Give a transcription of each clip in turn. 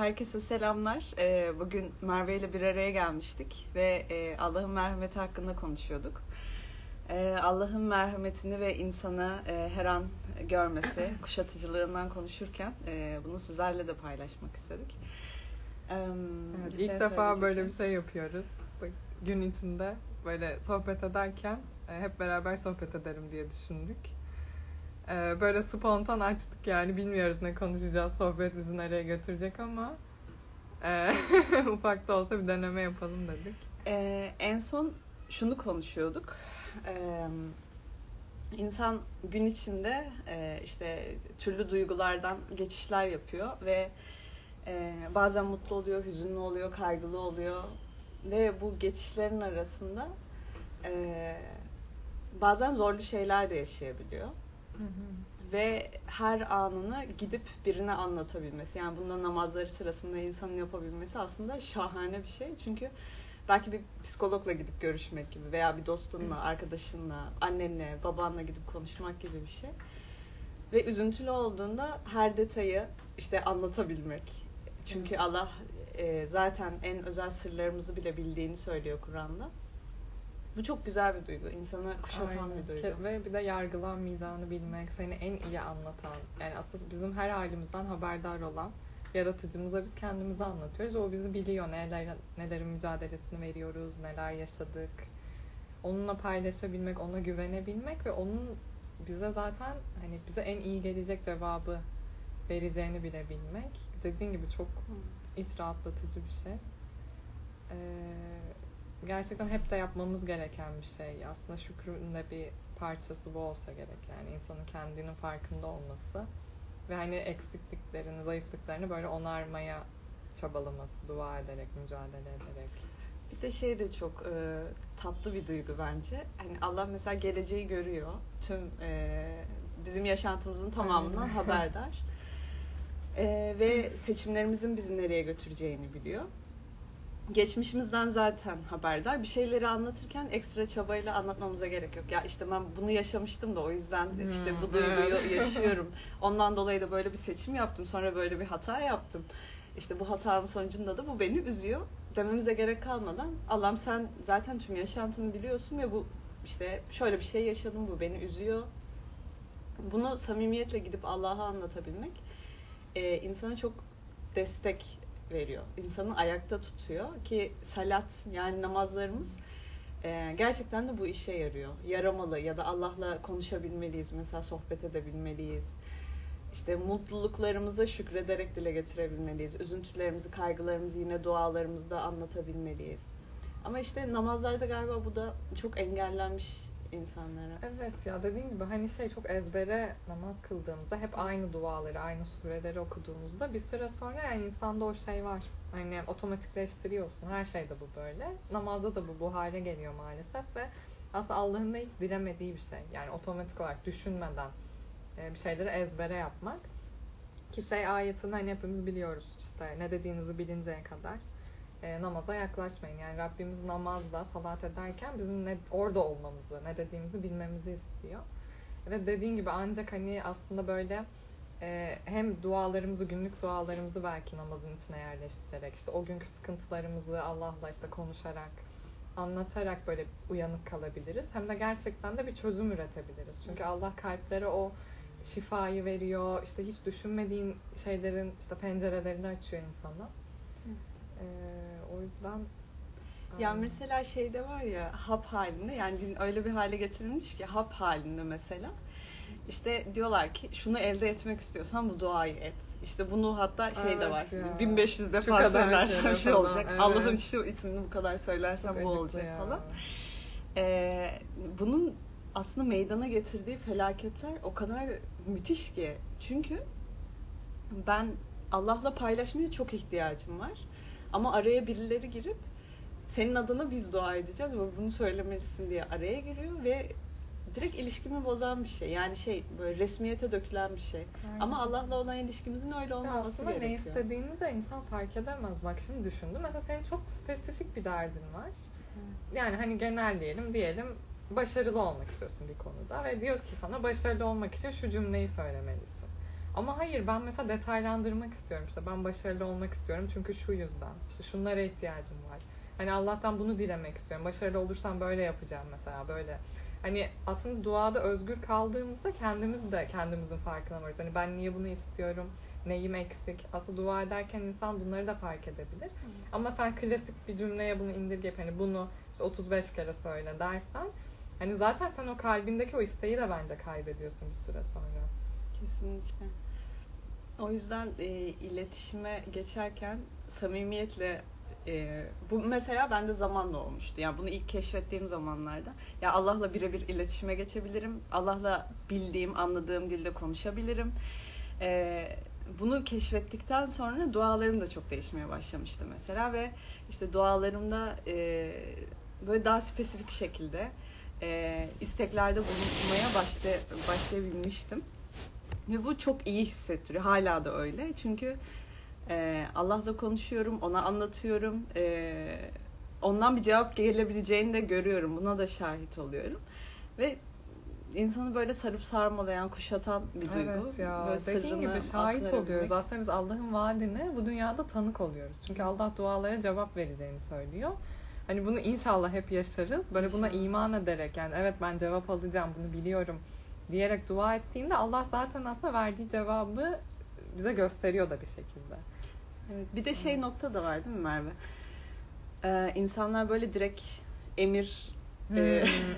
herkese selamlar. Ee, bugün Merve ile bir araya gelmiştik ve e, Allah'ın merhameti hakkında konuşuyorduk. Ee, Allah'ın merhametini ve insanı e, her an görmesi, kuşatıcılığından konuşurken e, bunu sizlerle de paylaşmak istedik. Ee, Evet, bir ilk şey defa böyle bir şey yapıyoruz. Gün içinde böyle sohbet ederken hep beraber sohbet ederim diye düşündük. E, Böyle spontan açtık yani bilmiyoruz ne konuşacağız, sohbet bizi nereye götürecek ama e, ufak da olsa bir deneme yapalım dedik. Ee, en son şunu konuşuyorduk. Ee, insan gün içinde e, işte türlü duygulardan geçişler yapıyor ve e, bazen mutlu oluyor, hüzünlü oluyor, kaygılı oluyor ve bu geçişlerin arasında e, bazen zorlu şeyler de yaşayabiliyor ve her anını gidip birine anlatabilmesi yani bundan namazları sırasında insanın yapabilmesi aslında şahane bir şey çünkü belki bir psikologla gidip görüşmek gibi veya bir dostunla, arkadaşınla, annenle, babanla gidip konuşmak gibi bir şey. Ve üzüntülü olduğunda her detayı işte anlatabilmek. Çünkü. Allah e, zaten en özel sırlarımızı bile bildiğini söylüyor Kur'an'da. Bu çok güzel bir duygu. İnsanı kuşatan Aynen. bir duygu. Ve bir de yargılanmayacağını bilmek, seni en iyi anlatan, yani aslında bizim her halimizden haberdar olan yaratıcımıza biz kendimizi anlatıyoruz. O bizi biliyor. Neler, nelerin mücadelesini veriyoruz, neler yaşadık. Onunla paylaşabilmek, ona güvenebilmek ve onun bize zaten hani bize en iyi gelecek cevabı vereceğini bilebilmek. Dediğin gibi çok iç rahatlatıcı bir şey. Ee, gerçekten hep de yapmamız gereken bir şey. Aslında şükrün de bir parçası bu olsa gerek. Yani insanın kendinin farkında olması ve hani eksikliklerini, zayıflıklarını böyle onarmaya çabalaması, dua ederek, mücadele ederek. Bir de şey de çok e, tatlı bir duygu bence. Hani Allah mesela geleceği görüyor. Tüm e, bizim yaşantımızın tamamından haberdar. E, ve seçimlerimizin bizi nereye götüreceğini biliyor. Geçmişimizden zaten haberdar. Bir şeyleri anlatırken ekstra çabayla anlatmamıza gerek yok. Ya işte ben bunu yaşamıştım da o yüzden işte bu Hmm, duyguyu evet. yaşıyorum. Ondan dolayı da böyle bir seçim yaptım. Sonra böyle bir hata yaptım. İşte bu hatanın sonucunda da bu beni üzüyor dememize gerek kalmadan Allah'ım sen zaten tüm yaşantımı biliyorsun ve bu işte şöyle bir şey yaşadım bu beni üzüyor. Bunu samimiyetle gidip Allah'a anlatabilmek e, insana çok destek veriyor. İnsanı ayakta tutuyor ki salat yani namazlarımız e, gerçekten de bu işe yarıyor. Yaramalı ya da Allah'la konuşabilmeliyiz. Mesela sohbet edebilmeliyiz. İşte mutluluklarımıza şükrederek dile getirebilmeliyiz. Üzüntülerimizi, kaygılarımızı yine dualarımızda anlatabilmeliyiz. Ama işte namazlarda galiba bu da çok engellenmiş insanlara. Evet ya dediğim gibi hani şey çok ezbere namaz kıldığımızda hep aynı duaları, aynı sureleri okuduğumuzda bir süre sonra yani insanda o şey var. Hani otomatikleştiriyorsun. Her şeyde bu böyle. Namazda da bu bu hale geliyor maalesef ve aslında Allah'ın da hiç dilemediği bir şey. Yani otomatik olarak düşünmeden e, bir şeyleri ezbere yapmak. Ki şey ayetini hani hepimiz biliyoruz işte ne dediğinizi bilinceye kadar e, namaza yaklaşmayın. Yani Rabbimiz namazda salat ederken bizim ne, orada olmamızı, ne dediğimizi bilmemizi istiyor. Ve dediğin gibi ancak hani aslında böyle e, hem dualarımızı, günlük dualarımızı belki namazın içine yerleştirerek, işte o günkü sıkıntılarımızı Allah'la işte konuşarak, anlatarak böyle uyanık kalabiliriz. Hem de gerçekten de bir çözüm üretebiliriz. Çünkü Allah kalplere o şifayı veriyor. İşte hiç düşünmediğin şeylerin işte pencerelerini açıyor insana. Ee, o yüzden Ya Aynen. mesela şeyde var ya hap halinde yani din öyle bir hale getirilmiş ki hap halinde mesela. İşte diyorlar ki şunu elde etmek istiyorsan bu duayı et. İşte bunu hatta şey de Evet var. ya. 1500 Şu defa söylersen kere şu falan, olacak. evet. Allah'ın şu ismini bu kadar söylersen Çok bu olacak ya. falan. Ee, bunun aslında meydana getirdiği felaketler o kadar müthiş ki. Çünkü ben Allah'la paylaşmaya çok ihtiyacım var. Ama araya birileri girip senin adına biz dua edeceğiz ve bunu söylemelisin diye araya giriyor ve direkt ilişkimi bozan bir şey. Yani şey böyle resmiyete dökülen bir şey. Aynen. Ama Allah'la olan ilişkimizin öyle olmaması aslında ne gerekiyor. istediğini de insan fark edemez. Bak şimdi düşündüm. Mesela senin çok spesifik bir derdin var. Yani hani genelleyelim diyelim başarılı olmak istiyorsun bir konuda ve diyor ki sana başarılı olmak için şu cümleyi söylemelisin. Ama hayır ben mesela detaylandırmak istiyorum işte ben başarılı olmak istiyorum çünkü şu yüzden işte şunlara ihtiyacım var. Hani Allah'tan bunu dilemek istiyorum. Başarılı olursam böyle yapacağım mesela böyle. Hani aslında duada özgür kaldığımızda kendimiz de kendimizin farkına varız. Hani ben niye bunu istiyorum? Neyim eksik? Aslında dua ederken insan bunları da fark edebilir. Ama sen klasik bir cümleye bunu indirgeyip hani bunu işte 35 kere söyle dersen hani zaten sen o kalbindeki o isteği de bence kaybediyorsun bir süre sonra. Kesinlikle. O yüzden e, iletişime geçerken samimiyetle e, bu mesela bende zamanla olmuştu. Yani bunu ilk keşfettiğim zamanlarda. Ya Allah'la birebir iletişime geçebilirim. Allah'la bildiğim, anladığım dilde konuşabilirim. E, bunu keşfettikten sonra dualarım da çok değişmeye başlamıştı mesela ve işte dualarımda e, böyle daha spesifik şekilde e, isteklerde bulunmaya başla, başlayabilmiştim. Ve bu çok iyi hissettiriyor. Hala da öyle. Çünkü e, Allah'la konuşuyorum, ona anlatıyorum. E, ondan bir cevap gelebileceğini de görüyorum. Buna da şahit oluyorum. Ve insanı böyle sarıp sarmalayan, kuşatan bir duygu. Evet ya. Böyle Dediğin gibi şahit oluyoruz. Aslında biz Allah'ın vaadine bu dünyada tanık oluyoruz. Çünkü Allah dualara cevap vereceğini söylüyor. Hani bunu inşallah hep yaşarız. Böyle buna İnşallah. iman ederek yani evet ben cevap alacağım bunu biliyorum diyerek dua ettiğinde Allah zaten aslında verdiği cevabı bize gösteriyor da bir şekilde. Evet, bir de şey nokta da var değil mi Merve? Ee, insanlar böyle direkt emir Hmm,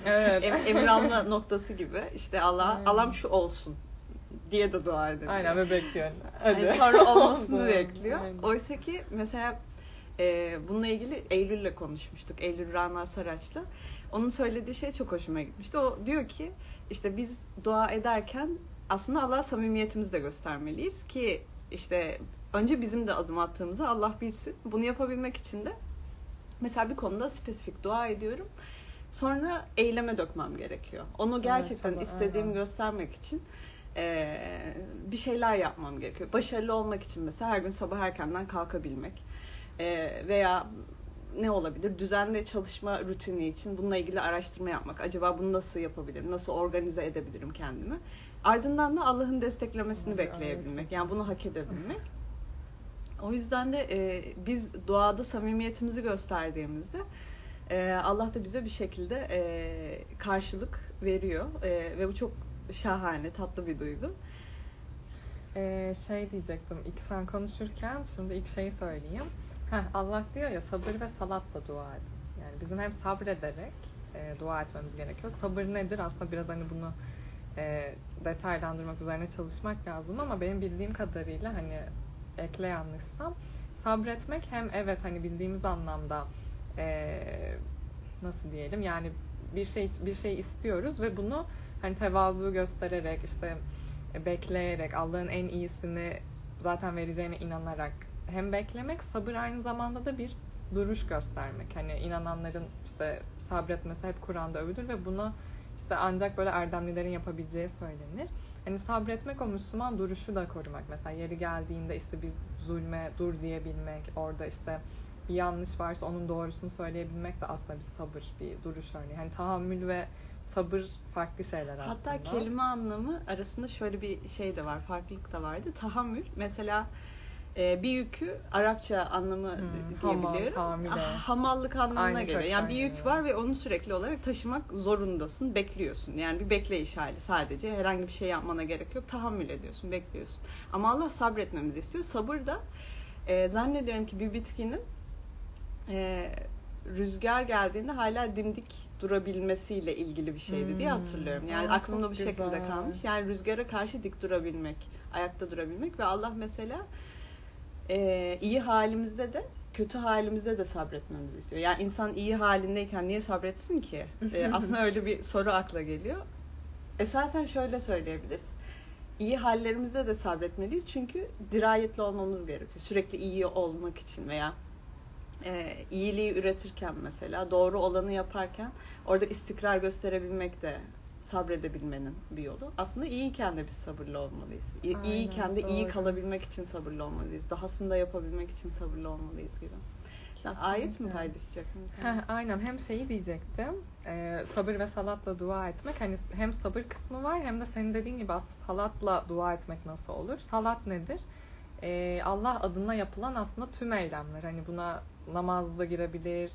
evet. em, emir alma noktası gibi. İşte Allah Aynen. Allah'ım şu olsun diye de dua ediyor. Aynen ve bekliyor. Yani Hadi. sonra olmasını bekliyor. Aynen. Oysa ki mesela e, bununla ilgili Eylül'le konuşmuştuk. Eylül Rana Saraç'la. Onun söylediği şey çok hoşuma gitmişti. O diyor ki işte biz dua ederken aslında Allah'a samimiyetimizi de göstermeliyiz ki işte önce bizim de adım attığımızı Allah bilsin. Bunu yapabilmek için de mesela bir konuda spesifik dua ediyorum. Sonra eyleme dökmem gerekiyor. Onu gerçekten istediğimi aynen. göstermek için eee, bir şeyler yapmam gerekiyor. Başarılı olmak için mesela her gün sabah erkenden kalkabilmek Eee, veya ne olabilir? Düzenli çalışma rutini için bununla ilgili araştırma yapmak. Acaba bunu nasıl yapabilirim? Nasıl organize edebilirim kendimi? Ardından da Allah'ın desteklemesini bekleyebilmek. Yani bunu hak edebilmek. O yüzden de e, biz duada samimiyetimizi gösterdiğimizde e, Allah da bize bir şekilde e, karşılık veriyor E, ve bu çok şahane, tatlı bir duygu. Ee, şey diyecektim ilk sen konuşurken şimdi ilk şeyi söyleyeyim. Heh, Allah diyor ya sabır ve salatla dua edin. Yani bizim hem sabrederek e, dua etmemiz gerekiyor. Sabır nedir? Aslında biraz hani bunu e, detaylandırmak üzerine çalışmak lazım ama benim bildiğim kadarıyla hani ekle yanlışsam sabretmek hem evet hani bildiğimiz anlamda e, nasıl diyelim yani bir şey bir şey istiyoruz ve bunu hani tevazu göstererek işte e, bekleyerek Allah'ın en iyisini zaten vereceğine inanarak hem beklemek sabır aynı zamanda da bir duruş göstermek. Hani inananların işte sabretmesi hep Kur'an'da övülür ve bunu işte ancak böyle erdemlilerin yapabileceği söylenir. Hani sabretmek o Müslüman duruşu da korumak. Mesela yeri geldiğinde işte bir zulme dur diyebilmek, orada işte bir yanlış varsa onun doğrusunu söyleyebilmek de aslında bir sabır, bir duruş örneği. Hani tahammül ve sabır farklı şeyler aslında. Hatta kelime anlamı arasında şöyle bir şey de var, farklılık da vardı. Tahammül mesela e, bir yükü Arapça anlamı Hmm, hamal, diyebiliyorum. hamile. Ah, Hamallık anlamına Aynı geliyor. Yani bir yük var ve onu sürekli olarak taşımak zorundasın, bekliyorsun. Yani bir bekleyiş hali sadece. Herhangi bir şey yapmana gerek yok. Tahammül ediyorsun, bekliyorsun. Ama Allah sabretmemizi istiyor. Sabır da e, zannediyorum ki bir bitkinin e, rüzgar geldiğinde hala dimdik durabilmesiyle ilgili bir şeydi diye Hmm. hatırlıyorum. Yani Aa, aklımda bu şekilde güzel. kalmış. Yani rüzgara karşı dik durabilmek, ayakta durabilmek ve Allah mesela e, iyi halimizde de kötü halimizde de sabretmemizi istiyor. Yani insan iyi halindeyken niye sabretsin ki? E, aslında öyle bir soru akla geliyor. Esasen şöyle söyleyebiliriz. İyi hallerimizde de sabretmeliyiz çünkü dirayetli olmamız gerekiyor. Sürekli iyi olmak için veya e, iyiliği üretirken mesela doğru olanı yaparken orada istikrar gösterebilmek de sabredebilmenin bir yolu. Aslında iyiyken de biz sabırlı olmalıyız. İyi, Aynen, iyiyken de iyi doğru. kalabilmek için sabırlı olmalıyız. Dahasını da yapabilmek için sabırlı olmalıyız gibi. Sen ayet mi? Heh, aynen hem şeyi diyecektim e, sabır ve salatla dua etmek hani hem sabır kısmı var hem de senin dediğin gibi aslında salatla dua etmek nasıl olur salat nedir E, Allah adına yapılan aslında tüm eylemler hani buna namaz da girebilir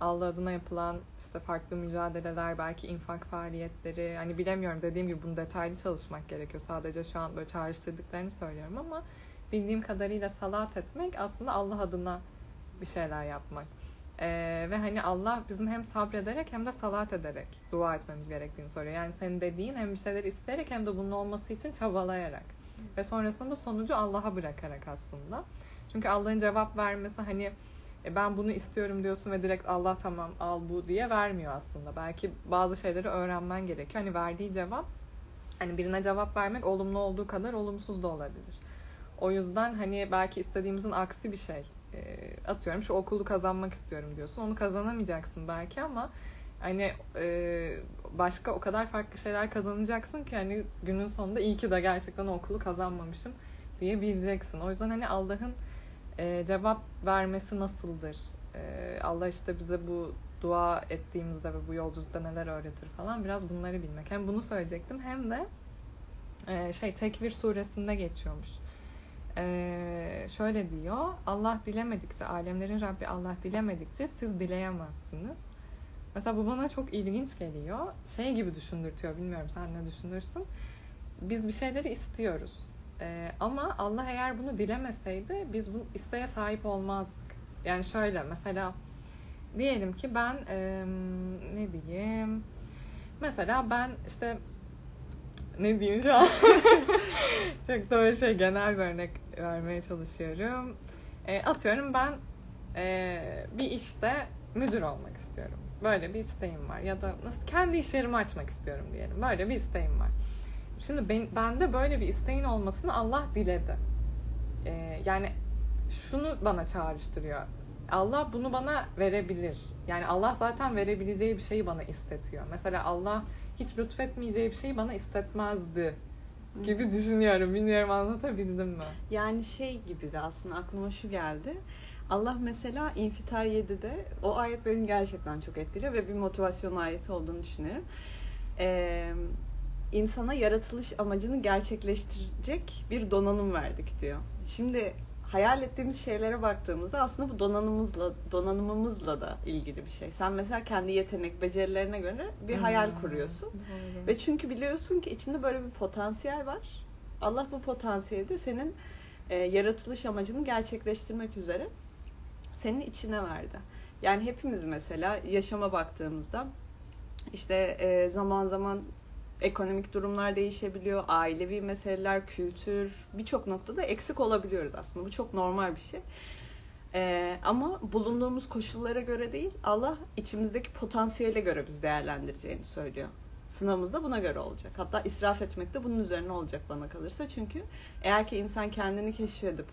Allah adına yapılan işte farklı mücadeleler belki infak faaliyetleri hani bilemiyorum dediğim gibi bunu detaylı çalışmak gerekiyor sadece şu an böyle çağrıştırdıklarını söylüyorum ama bildiğim kadarıyla salat etmek aslında Allah adına bir şeyler yapmak. Ee, ve hani Allah bizim hem sabrederek hem de salat ederek dua etmemiz gerektiğini söylüyor. Yani senin dediğin hem bir şeyler isteyerek hem de bunun olması için çabalayarak. Ve sonrasında sonucu Allah'a bırakarak aslında. Çünkü Allah'ın cevap vermesi hani e, ben bunu istiyorum diyorsun ve direkt Allah tamam al bu diye vermiyor aslında. Belki bazı şeyleri öğrenmen gerekiyor. Hani verdiği cevap hani birine cevap vermek olumlu olduğu kadar olumsuz da olabilir. O yüzden hani belki istediğimizin aksi bir şey. E, atıyorum şu okulu kazanmak istiyorum diyorsun. Onu kazanamayacaksın belki ama hani e, başka o kadar farklı şeyler kazanacaksın ki hani günün sonunda iyi ki de gerçekten o okulu kazanmamışım diyebileceksin. O yüzden hani Allah'ın e, cevap vermesi nasıldır? E, Allah işte bize bu dua ettiğimizde ve bu yolculukta neler öğretir falan biraz bunları bilmek. Hem bunu söyleyecektim hem de e, şey Tekvir suresinde geçiyormuş. E, şöyle diyor. Allah dilemedikçe, alemlerin Rabbi Allah dilemedikçe siz dileyemezsiniz. Mesela bu bana çok ilginç geliyor. Şey gibi düşündürtüyor. Bilmiyorum sen ne düşünürsün. Biz bir şeyleri istiyoruz. Ee, ama Allah eğer bunu dilemeseydi biz bu isteğe sahip olmazdık. Yani şöyle mesela diyelim ki ben e, ne diyeyim mesela ben işte ne diyeyim şu an çok da böyle şey genel bir örnek vermeye çalışıyorum. E, atıyorum ben e, bir işte müdür olmak istiyorum. Böyle bir isteğim var. Ya da nasıl kendi iş yerimi açmak istiyorum diyelim. Böyle bir isteğim var. Şimdi ben, bende böyle bir isteğin olmasını Allah diledi. Ee, yani şunu bana çağrıştırıyor. Allah bunu bana verebilir. Yani Allah zaten verebileceği bir şeyi bana istetiyor. Mesela Allah hiç lütfetmeyeceği bir şeyi bana istetmezdi gibi düşünüyorum. Bilmiyorum anlatabildim mi? Yani şey gibi de aslında aklıma şu geldi. Allah mesela İnfitar 7'de o ayet beni gerçekten çok etkiliyor ve bir motivasyon ayeti olduğunu düşünüyorum. Ee, insana yaratılış amacını gerçekleştirecek bir donanım verdik diyor. Şimdi hayal ettiğimiz şeylere baktığımızda aslında bu donanımımızla donanımımızla da ilgili bir şey. Sen mesela kendi yetenek becerilerine göre bir hayal Hmm, kuruyorsun. doğru. Ve çünkü biliyorsun ki içinde böyle bir potansiyel var. Allah bu potansiyeli de senin e, yaratılış amacını gerçekleştirmek üzere senin içine verdi. Yani hepimiz mesela yaşama baktığımızda işte e, zaman zaman ekonomik durumlar değişebiliyor, ailevi meseleler, kültür birçok noktada eksik olabiliyoruz aslında. Bu çok normal bir şey. E, ama bulunduğumuz koşullara göre değil, Allah içimizdeki potansiyele göre biz değerlendireceğini söylüyor. Sınavımız da buna göre olacak. Hatta israf etmek de bunun üzerine olacak bana kalırsa. Çünkü eğer ki insan kendini keşfedip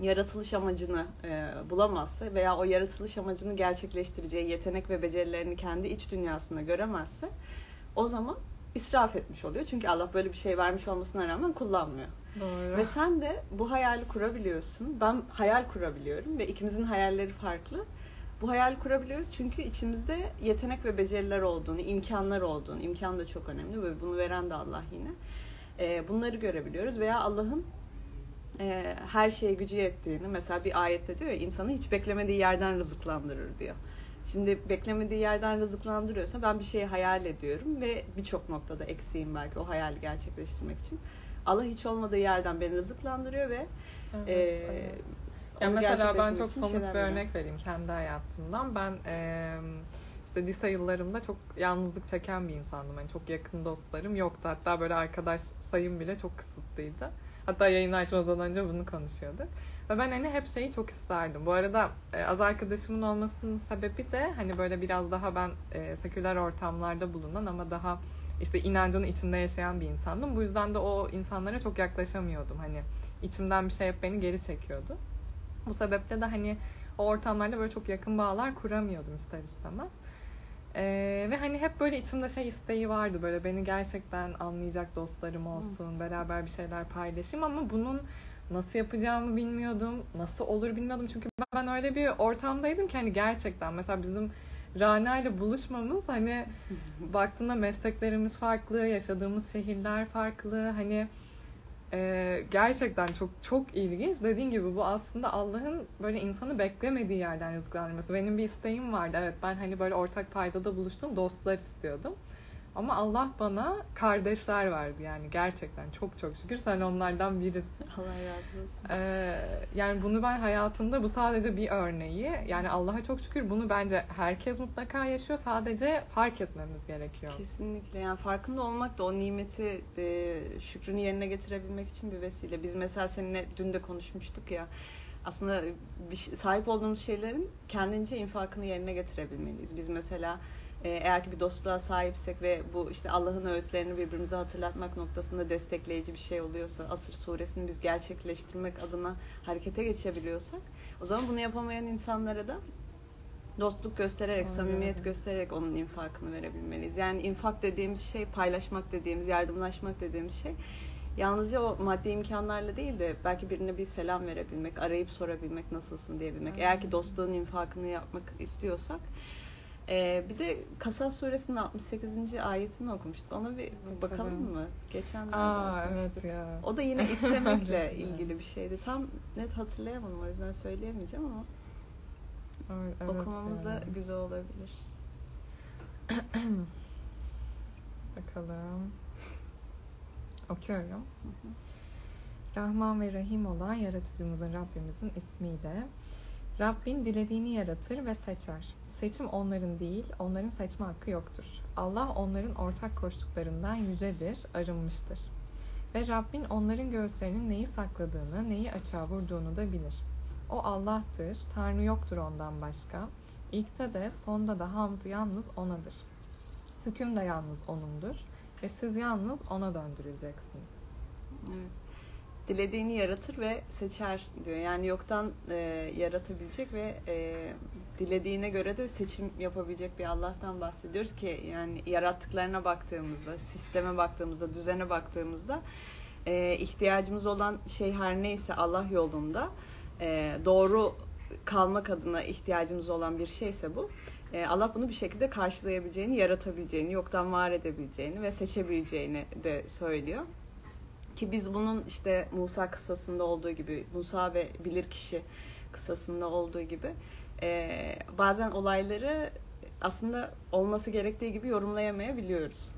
yaratılış amacını e, bulamazsa veya o yaratılış amacını gerçekleştireceği yetenek ve becerilerini kendi iç dünyasında göremezse o zaman israf etmiş oluyor. Çünkü Allah böyle bir şey vermiş olmasına rağmen kullanmıyor. Doğru. Ve sen de bu hayali kurabiliyorsun. Ben hayal kurabiliyorum ve ikimizin hayalleri farklı. Bu hayal kurabiliyoruz çünkü içimizde yetenek ve beceriler olduğunu, imkanlar olduğunu, imkan da çok önemli ve bunu veren de Allah yine. Ee, bunları görebiliyoruz veya Allah'ın e, her şeye gücü yettiğini, mesela bir ayette diyor ya, insanı hiç beklemediği yerden rızıklandırır diyor. Şimdi beklemediği yerden rızıklandırıyorsa ben bir şeyi hayal ediyorum ve birçok noktada eksiğim belki o hayali gerçekleştirmek için. Allah hiç olmadığı yerden beni rızıklandırıyor ve Evet, e, evet. Ya mesela ben çok somut bir örnek vereyim kendi hayatımdan. Ben eee, işte lise yıllarımda çok yalnızlık çeken bir insandım. Yani çok yakın dostlarım yoktu. Hatta böyle arkadaş sayım bile çok kısıtlıydı. Hatta yayını açmadan önce bunu konuşuyorduk. Ve ben hani hep şeyi çok isterdim. Bu arada e, az arkadaşımın olmasının sebebi de hani böyle biraz daha ben e, seküler ortamlarda bulunan ama daha işte inancının içinde yaşayan bir insandım. Bu yüzden de o insanlara çok yaklaşamıyordum. Hani içimden bir şey hep beni geri çekiyordu. Bu sebeple de hani o ortamlarda böyle çok yakın bağlar kuramıyordum ister istemez. Ee, ve hani hep böyle içimde şey isteği vardı böyle beni gerçekten anlayacak dostlarım olsun, beraber bir şeyler paylaşayım ama bunun nasıl yapacağımı bilmiyordum. Nasıl olur bilmiyordum. Çünkü ben öyle bir ortamdaydım ki hani gerçekten mesela bizim Rana ile buluşmamız hani baktığında mesleklerimiz farklı, yaşadığımız şehirler farklı. Hani e, gerçekten çok çok ilginç. Dediğin gibi bu aslında Allah'ın böyle insanı beklemediği yerden rızıklandırması. Benim bir isteğim vardı. Evet ben hani böyle ortak paydada buluştum, dostlar istiyordum. Ama Allah bana kardeşler verdi yani gerçekten çok çok şükür sen onlardan birisin. Allah razı olsun. Ee, yani bunu ben hayatımda bu sadece bir örneği. Yani Allah'a çok şükür bunu bence herkes mutlaka yaşıyor. Sadece fark etmemiz gerekiyor. Kesinlikle yani farkında olmak da o nimeti e, şükrünü yerine getirebilmek için bir vesile. Biz mesela seninle dün de konuşmuştuk ya aslında bir, sahip olduğumuz şeylerin kendince infakını yerine getirebilmeliyiz. Biz mesela eğer ki bir dostluğa sahipsek ve bu işte Allah'ın öğütlerini birbirimize hatırlatmak noktasında destekleyici bir şey oluyorsa, Asır suresini biz gerçekleştirmek adına harekete geçebiliyorsak, o zaman bunu yapamayan insanlara da dostluk göstererek, Aynen. samimiyet göstererek onun infakını verebilmeliyiz. Yani infak dediğimiz şey, paylaşmak dediğimiz, yardımlaşmak dediğimiz şey yalnızca o maddi imkanlarla değil de belki birine bir selam verebilmek, arayıp sorabilmek, nasılsın diyebilmek. Eğer ki Aynen. dostluğun infakını yapmak istiyorsak. Ee, bir de Kasas suresinin 68. ayetini okumuştuk. Ona bir bakalım mı? Geçen Aa evet ya. O da yine istemekle Evet. ilgili bir şeydi. Tam net hatırlayamadım o yüzden söyleyemeyeceğim ama Evet, evet okumamız da ya. güzel olabilir. Bakalım. Okuyorum. Rahman ve Rahim olan yaratıcımızın Rabbimizin ismiyle. Rabbin dilediğini yaratır ve seçer. Seçim onların değil, onların seçme hakkı yoktur. Allah onların ortak koştuklarından yücedir, arınmıştır. Ve Rabbin onların göğüslerinin neyi sakladığını, neyi açığa vurduğunu da bilir. O Allah'tır, Tanrı yoktur ondan başka. İlkte de sonda da hamd yalnız O'nadır. Hüküm de yalnız O'nundur ve siz yalnız O'na döndürüleceksiniz. Evet. Dilediğini yaratır ve seçer diyor. Yani yoktan e, yaratabilecek ve e, dilediğine göre de seçim yapabilecek bir Allah'tan bahsediyoruz ki yani yarattıklarına baktığımızda, sisteme baktığımızda, düzene baktığımızda e, ihtiyacımız olan şey her neyse Allah yolunda e, doğru kalmak adına ihtiyacımız olan bir şeyse bu. E, Allah bunu bir şekilde karşılayabileceğini, yaratabileceğini, yoktan var edebileceğini ve seçebileceğini de söylüyor. Ki biz bunun işte Musa kıssasında olduğu gibi, Musa ve bilirkişi kıssasında olduğu gibi e, bazen olayları aslında olması gerektiği gibi yorumlayamayabiliyoruz.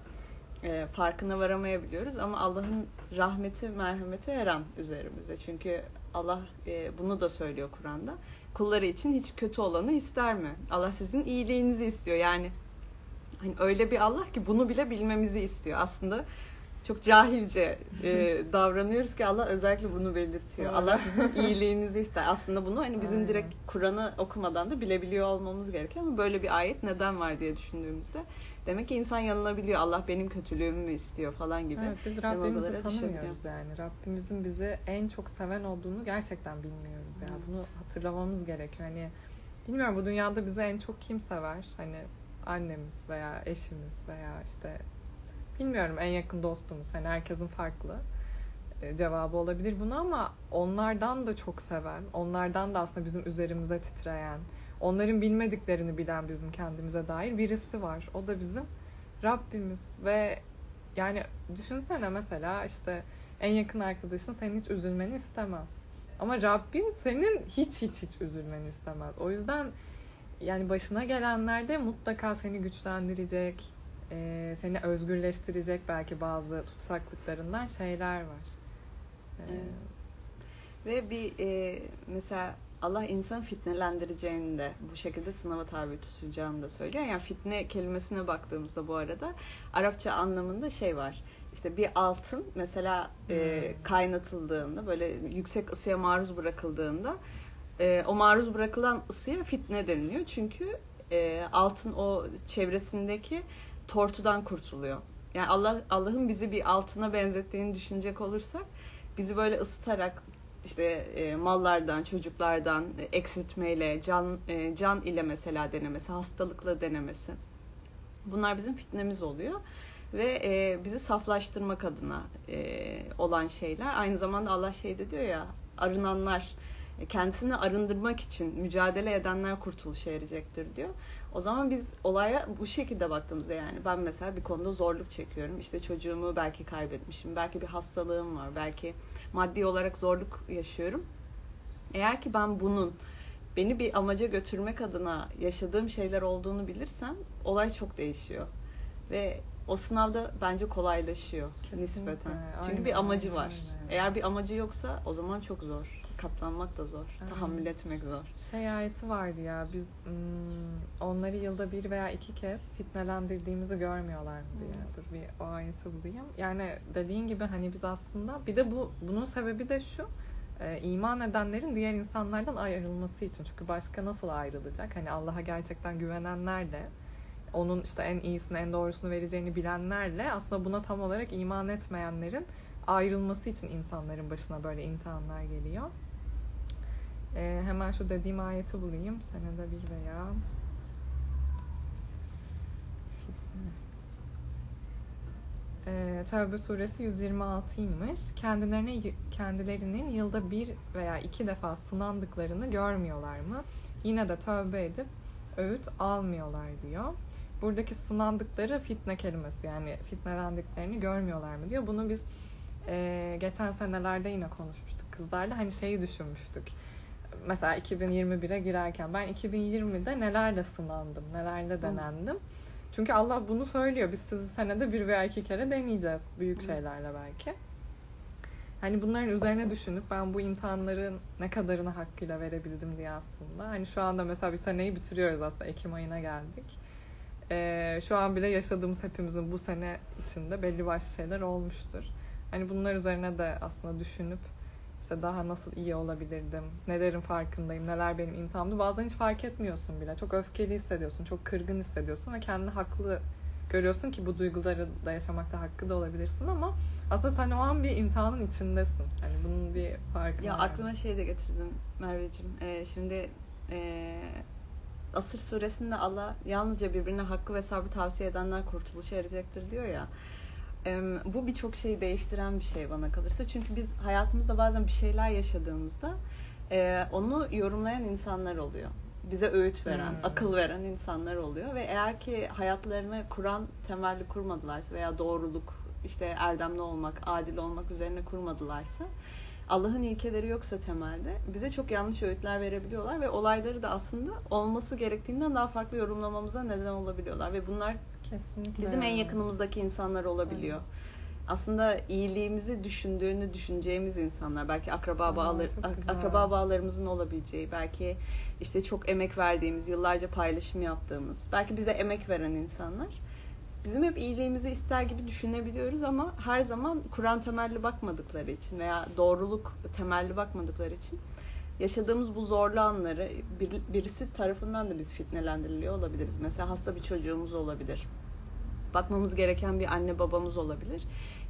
E, farkına varamayabiliyoruz ama Allah'ın rahmeti, merhameti her an üzerimizde. Çünkü Allah e, bunu da söylüyor Kur'an'da. Kulları için hiç kötü olanı ister mi? Allah sizin iyiliğinizi istiyor. Yani hani öyle bir Allah ki bunu bile bilmemizi istiyor. Aslında çok cahilce e, davranıyoruz ki Allah özellikle bunu belirtiyor. Allah sizin iyiliğinizi ister. Aslında bunu hani bizim Aynen. direkt Kur'an'ı okumadan da bilebiliyor olmamız gerekiyor ama böyle bir ayet neden var diye düşündüğümüzde demek ki insan yanılabiliyor. Allah benim kötülüğümü mü istiyor falan gibi. Evet, biz Rabbimizi tanımıyoruz yani. Rabbimizin bizi en çok seven olduğunu gerçekten bilmiyoruz ya. Hı. Bunu hatırlamamız gerekiyor. Hani bilmiyorum bu dünyada bizi en çok kim sever? Hani annemiz veya eşimiz veya işte bilmiyorum en yakın dostumuz. Hani herkesin farklı e, cevabı olabilir bunu ama onlardan da çok seven, onlardan da aslında bizim üzerimize titreyen, onların bilmediklerini bilen bizim kendimize dair birisi var. O da bizim Rabbimiz ve yani düşünsene mesela işte en yakın arkadaşın senin hiç üzülmeni istemez. Ama Rabbin senin hiç hiç hiç üzülmeni istemez. O yüzden yani başına gelenlerde mutlaka seni güçlendirecek, e, seni özgürleştirecek belki bazı tutsaklıklarından şeyler var. E, Evet. Ve bir e, mesela Allah insan fitnelendireceğini de bu şekilde sınava tabi tutacağını da söylüyor. Yani fitne kelimesine baktığımızda bu arada Arapça anlamında şey var. İşte bir altın mesela e, Hmm. kaynatıldığında böyle yüksek ısıya maruz bırakıldığında e, o maruz bırakılan ısıya fitne deniliyor. Çünkü e, altın o çevresindeki tortudan kurtuluyor. Yani Allah Allah'ın bizi bir altına benzettiğini düşünecek olursak bizi böyle ısıtarak işte e, mallardan, çocuklardan e, eksiltmeyle, can e, can ile mesela denemesi, hastalıkla denemesi. Bunlar bizim fitnemiz oluyor ve e, bizi saflaştırmak adına e, olan şeyler. Aynı zamanda Allah şey de diyor ya arınanlar, e, kendisini arındırmak için mücadele edenler kurtuluşa erecektir diyor. O zaman biz olaya bu şekilde baktığımızda yani ben mesela bir konuda zorluk çekiyorum. İşte çocuğumu belki kaybetmişim, belki bir hastalığım var, belki maddi olarak zorluk yaşıyorum. Eğer ki ben bunun beni bir amaca götürmek adına yaşadığım şeyler olduğunu bilirsem olay çok değişiyor. Ve o sınavda bence kolaylaşıyor Kesinlikle, nispeten. Çünkü aynen, bir amacı aynen var. öyle. Eğer bir amacı yoksa o zaman çok zor. Katlanmak da zor. Aynen. Tahammül etmek zor. Şey ayeti vardı ya biz hmm, onları yılda bir veya iki kez fitnelendirdiğimizi görmüyorlar mı diye. Hmm. Dur bir o ayeti bulayım. Yani dediğin gibi hani biz aslında bir de bu bunun sebebi de şu e, iman edenlerin diğer insanlardan ayrılması için. Çünkü başka nasıl ayrılacak? Hani Allah'a gerçekten güvenenlerle onun işte en iyisini, en doğrusunu vereceğini bilenlerle aslında buna tam olarak iman etmeyenlerin ayrılması için insanların başına böyle imtihanlar geliyor. Ee, hemen şu dediğim ayeti bulayım. Senede bir veya ee, Tevbe suresi 126'ymış. Kendilerine kendilerinin yılda bir veya iki defa sınandıklarını görmüyorlar mı? Yine de tövbe edip öğüt almıyorlar diyor. Buradaki sınandıkları fitne kelimesi yani fitnelendiklerini görmüyorlar mı diyor. Bunu biz e, geçen senelerde yine konuşmuştuk kızlarla. Hani şeyi düşünmüştük. Mesela 2021'e girerken ben 2020'de nelerle sınandım, nelerle denendim. Çünkü Allah bunu söylüyor. Biz sizi senede bir veya iki kere deneyeceğiz. Büyük Hı. şeylerle belki. Hani bunların üzerine düşünüp ben bu imtihanların ne kadarını hakkıyla verebildim diye aslında. Hani şu anda mesela bir seneyi bitiriyoruz aslında. Ekim ayına geldik. Ee, şu an bile yaşadığımız hepimizin bu sene içinde belli başlı şeyler olmuştur. Hani bunlar üzerine de aslında düşünüp işte daha nasıl iyi olabilirdim, nelerin farkındayım, neler benim imtihanımdı. Bazen hiç fark etmiyorsun bile. Çok öfkeli hissediyorsun, çok kırgın hissediyorsun ve kendini haklı görüyorsun ki bu duyguları da yaşamakta hakkı da olabilirsin ama aslında sen o an bir imtihanın içindesin. Hani bunun bir farkına Ya varman. aklıma şey de getirdim Merveciğim. Ee, şimdi e, Asır suresinde Allah yalnızca birbirine hakkı ve sabrı tavsiye edenler kurtuluşa erecektir diyor ya. Bu birçok şeyi değiştiren bir şey bana kalırsa. Çünkü biz hayatımızda bazen bir şeyler yaşadığımızda e, onu yorumlayan insanlar oluyor. Bize öğüt veren, Hmm. akıl veren insanlar oluyor ve eğer ki hayatlarını Kur'an temelli kurmadılarsa veya doğruluk, işte erdemli olmak, adil olmak üzerine kurmadılarsa Allah'ın ilkeleri yoksa temelde bize çok yanlış öğütler verebiliyorlar ve olayları da aslında olması gerektiğinden daha farklı yorumlamamıza neden olabiliyorlar ve bunlar Kesinlikle. bizim en yakınımızdaki insanlar olabiliyor. Aslında iyiliğimizi düşündüğünü düşüneceğimiz insanlar, belki akraba Aa, güzel. akraba bağlarımızın olabileceği, belki işte çok emek verdiğimiz, yıllarca paylaşım yaptığımız, belki bize emek veren insanlar. Bizim hep iyiliğimizi ister gibi düşünebiliyoruz ama her zaman Kur'an temelli bakmadıkları için veya doğruluk temelli bakmadıkları için yaşadığımız bu zorlu anları bir- birisi tarafından da biz fitnelendiriliyor olabiliriz. Mesela hasta bir çocuğumuz olabilir. Bakmamız gereken bir anne babamız olabilir.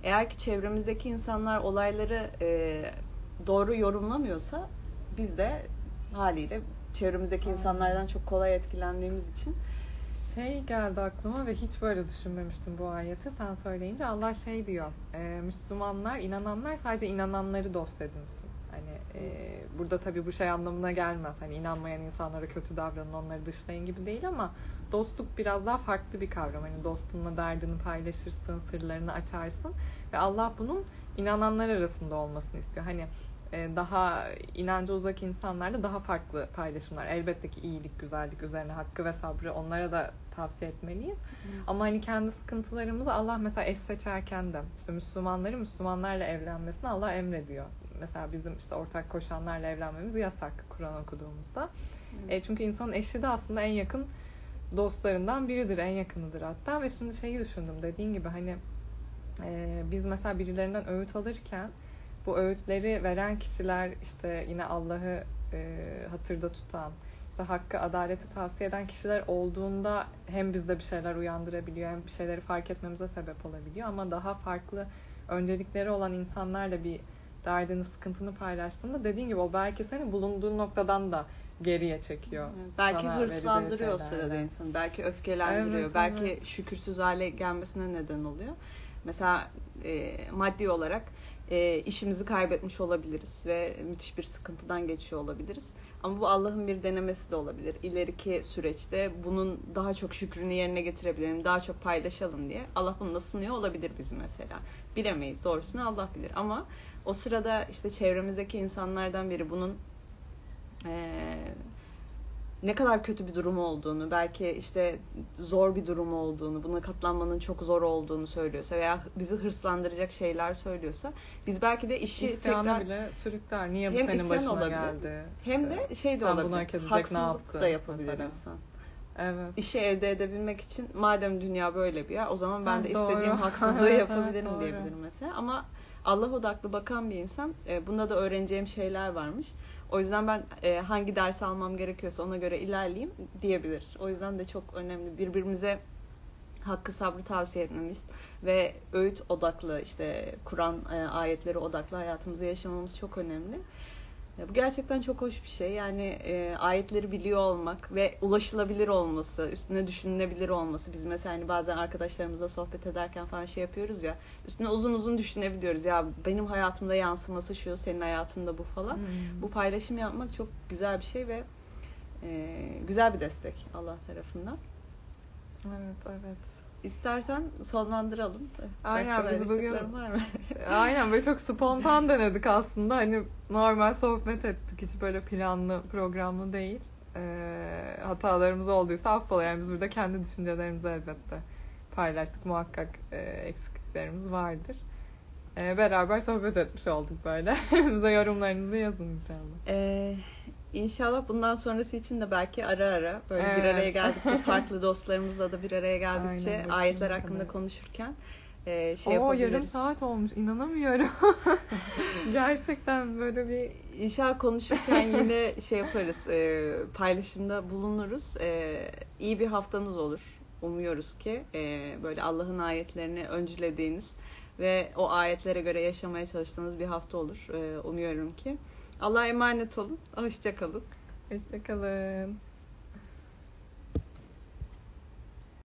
Eğer ki çevremizdeki insanlar olayları e, doğru yorumlamıyorsa biz de haliyle çevremizdeki insanlardan çok kolay etkilendiğimiz için Şey geldi aklıma ve hiç böyle düşünmemiştim bu ayeti. Sen söyleyince Allah şey diyor. e, Müslümanlar, inananlar sadece inananları dost edinsin. Hani e, burada tabii bu şey anlamına gelmez. Hani inanmayan insanlara kötü davranın, onları dışlayın gibi değil ama dostluk biraz daha farklı bir kavram. Hani dostunla derdini paylaşırsın, sırlarını açarsın ve Allah bunun inananlar arasında olmasını istiyor. Hani e, daha inanca uzak insanlarla daha farklı paylaşımlar. Elbette ki iyilik, güzellik üzerine hakkı ve sabrı onlara da tavsiye etmeliyiz. Ama hani kendi sıkıntılarımızı Allah mesela eş seçerken de işte Müslümanları Müslümanlarla evlenmesini Allah emrediyor. Mesela bizim işte ortak koşanlarla evlenmemiz yasak Kur'an okuduğumuzda. E, çünkü insanın eşi de aslında en yakın dostlarından biridir, en yakınıdır hatta. Ve şimdi şeyi düşündüm dediğin gibi hani e, biz mesela birilerinden öğüt alırken bu öğütleri veren kişiler işte yine Allah'ı e, hatırda tutan, işte hakkı, adaleti tavsiye eden kişiler olduğunda hem bizde bir şeyler uyandırabiliyor hem bir şeyleri fark etmemize sebep olabiliyor ama daha farklı öncelikleri olan insanlarla bir derdini, sıkıntını paylaştığında dediğin gibi o belki seni bulunduğun noktadan da geriye çekiyor. Evet, Belki hırslandırıyor o sırada insanı. Belki öfkelendiriyor. Evet, belki evet. şükürsüz hale gelmesine neden oluyor. Mesela e, maddi olarak e, işimizi kaybetmiş olabiliriz ve müthiş bir sıkıntıdan geçiyor olabiliriz. Ama bu Allah'ın bir denemesi de olabilir. İleriki süreçte bunun daha çok şükrünü yerine getirebilelim, daha çok paylaşalım diye. Allah bunu da sınıyor olabilir bizi mesela. Bilemeyiz doğrusunu Allah bilir. Ama o sırada işte çevremizdeki insanlardan biri bunun eee, ne kadar kötü bir durum olduğunu, belki işte zor bir durum olduğunu, buna katlanmanın çok zor olduğunu söylüyorsa veya bizi hırslandıracak şeyler söylüyorsa biz belki de işi İsyanı tekrar bile sürükler. Niye bu Hem senin başına olabilir, geldi? hem İşte de şey de sen olabilir. hak edecek ne haksızlık yaptın da yapabilir mesela? insan. Evet. İşi elde edebilmek için madem dünya böyle bir yer o zaman ben Ha, de doğru. istediğim haksızlığı yapabilirim evet, diyebilirim mesela. Ama Allah odaklı bakan bir insan e, bunda da öğreneceğim şeyler varmış. O yüzden ben e, hangi ders almam gerekiyorsa ona göre ilerleyeyim diyebilir. O yüzden de çok önemli birbirimize hakkı sabrı tavsiye etmemiz ve öğüt odaklı işte Kur'an e, ayetleri odaklı hayatımızı yaşamamız çok önemli. E, Bu gerçekten çok hoş bir şey. Yani e, ayetleri biliyor olmak ve ulaşılabilir olması, üstüne düşünülebilir olması. Biz mesela hani bazen arkadaşlarımızla sohbet ederken falan şey yapıyoruz ya. Üstüne uzun uzun düşünebiliyoruz. Ya benim hayatımda yansıması şu, senin hayatında bu falan. Hmm. Bu paylaşım yapmak çok güzel bir şey ve e, güzel bir destek Allah tarafından. Evet, evet. İstersen sonlandıralım. Aynen, Başka biz bugün- var mı? Aynen böyle çok spontan denedik aslında. Hani normal sohbet ettik. Hiç böyle planlı, programlı değil. Ee, hatalarımız olduysa affola. Yani biz burada kendi düşüncelerimizi elbette paylaştık. Muhakkak e, eksikliklerimiz vardır. Ee, beraber sohbet etmiş olduk böyle. Bize yorumlarınızı yazın inşallah. Ee, inşallah bundan sonrası için de belki ara ara böyle bir Evet. araya geldikçe farklı dostlarımızla da bir araya geldikçe Aynen, ayetler hakkında kadar. konuşurken e, şey Oo yarım yapabiliriz. saat olmuş. inanamıyorum. Gerçekten böyle bir İnşallah konuşurken yine şey yaparız, e, paylaşımda bulunuruz. E, iyi bir haftanız olur. Umuyoruz ki e, böyle Allah'ın ayetlerini öncülediğiniz ve o ayetlere göre yaşamaya çalıştığınız bir hafta olur. E, umuyorum ki. Allah'a emanet olun. Hoşçakalın. Hoşçakalın.